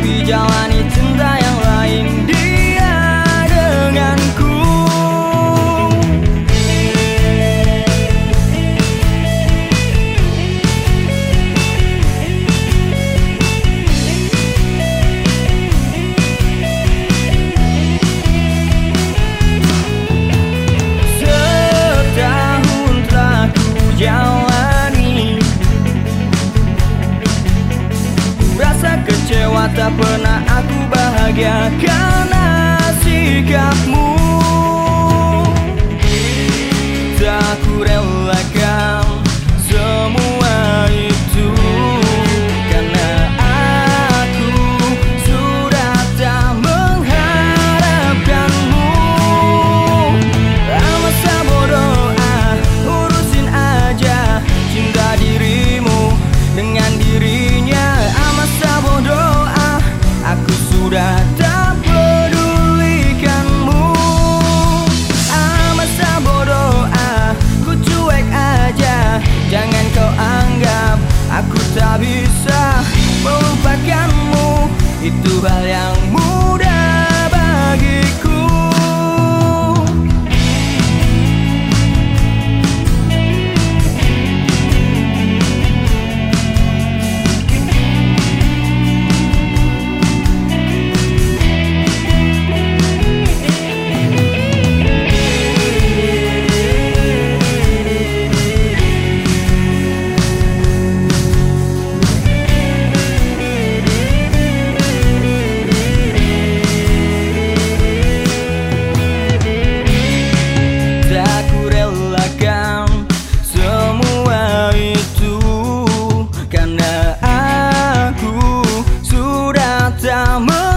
Tapi jalan tak pernah aku bahagia karena sikapmu. Tak ku rela melupakanmu Itu hal yang I'm a.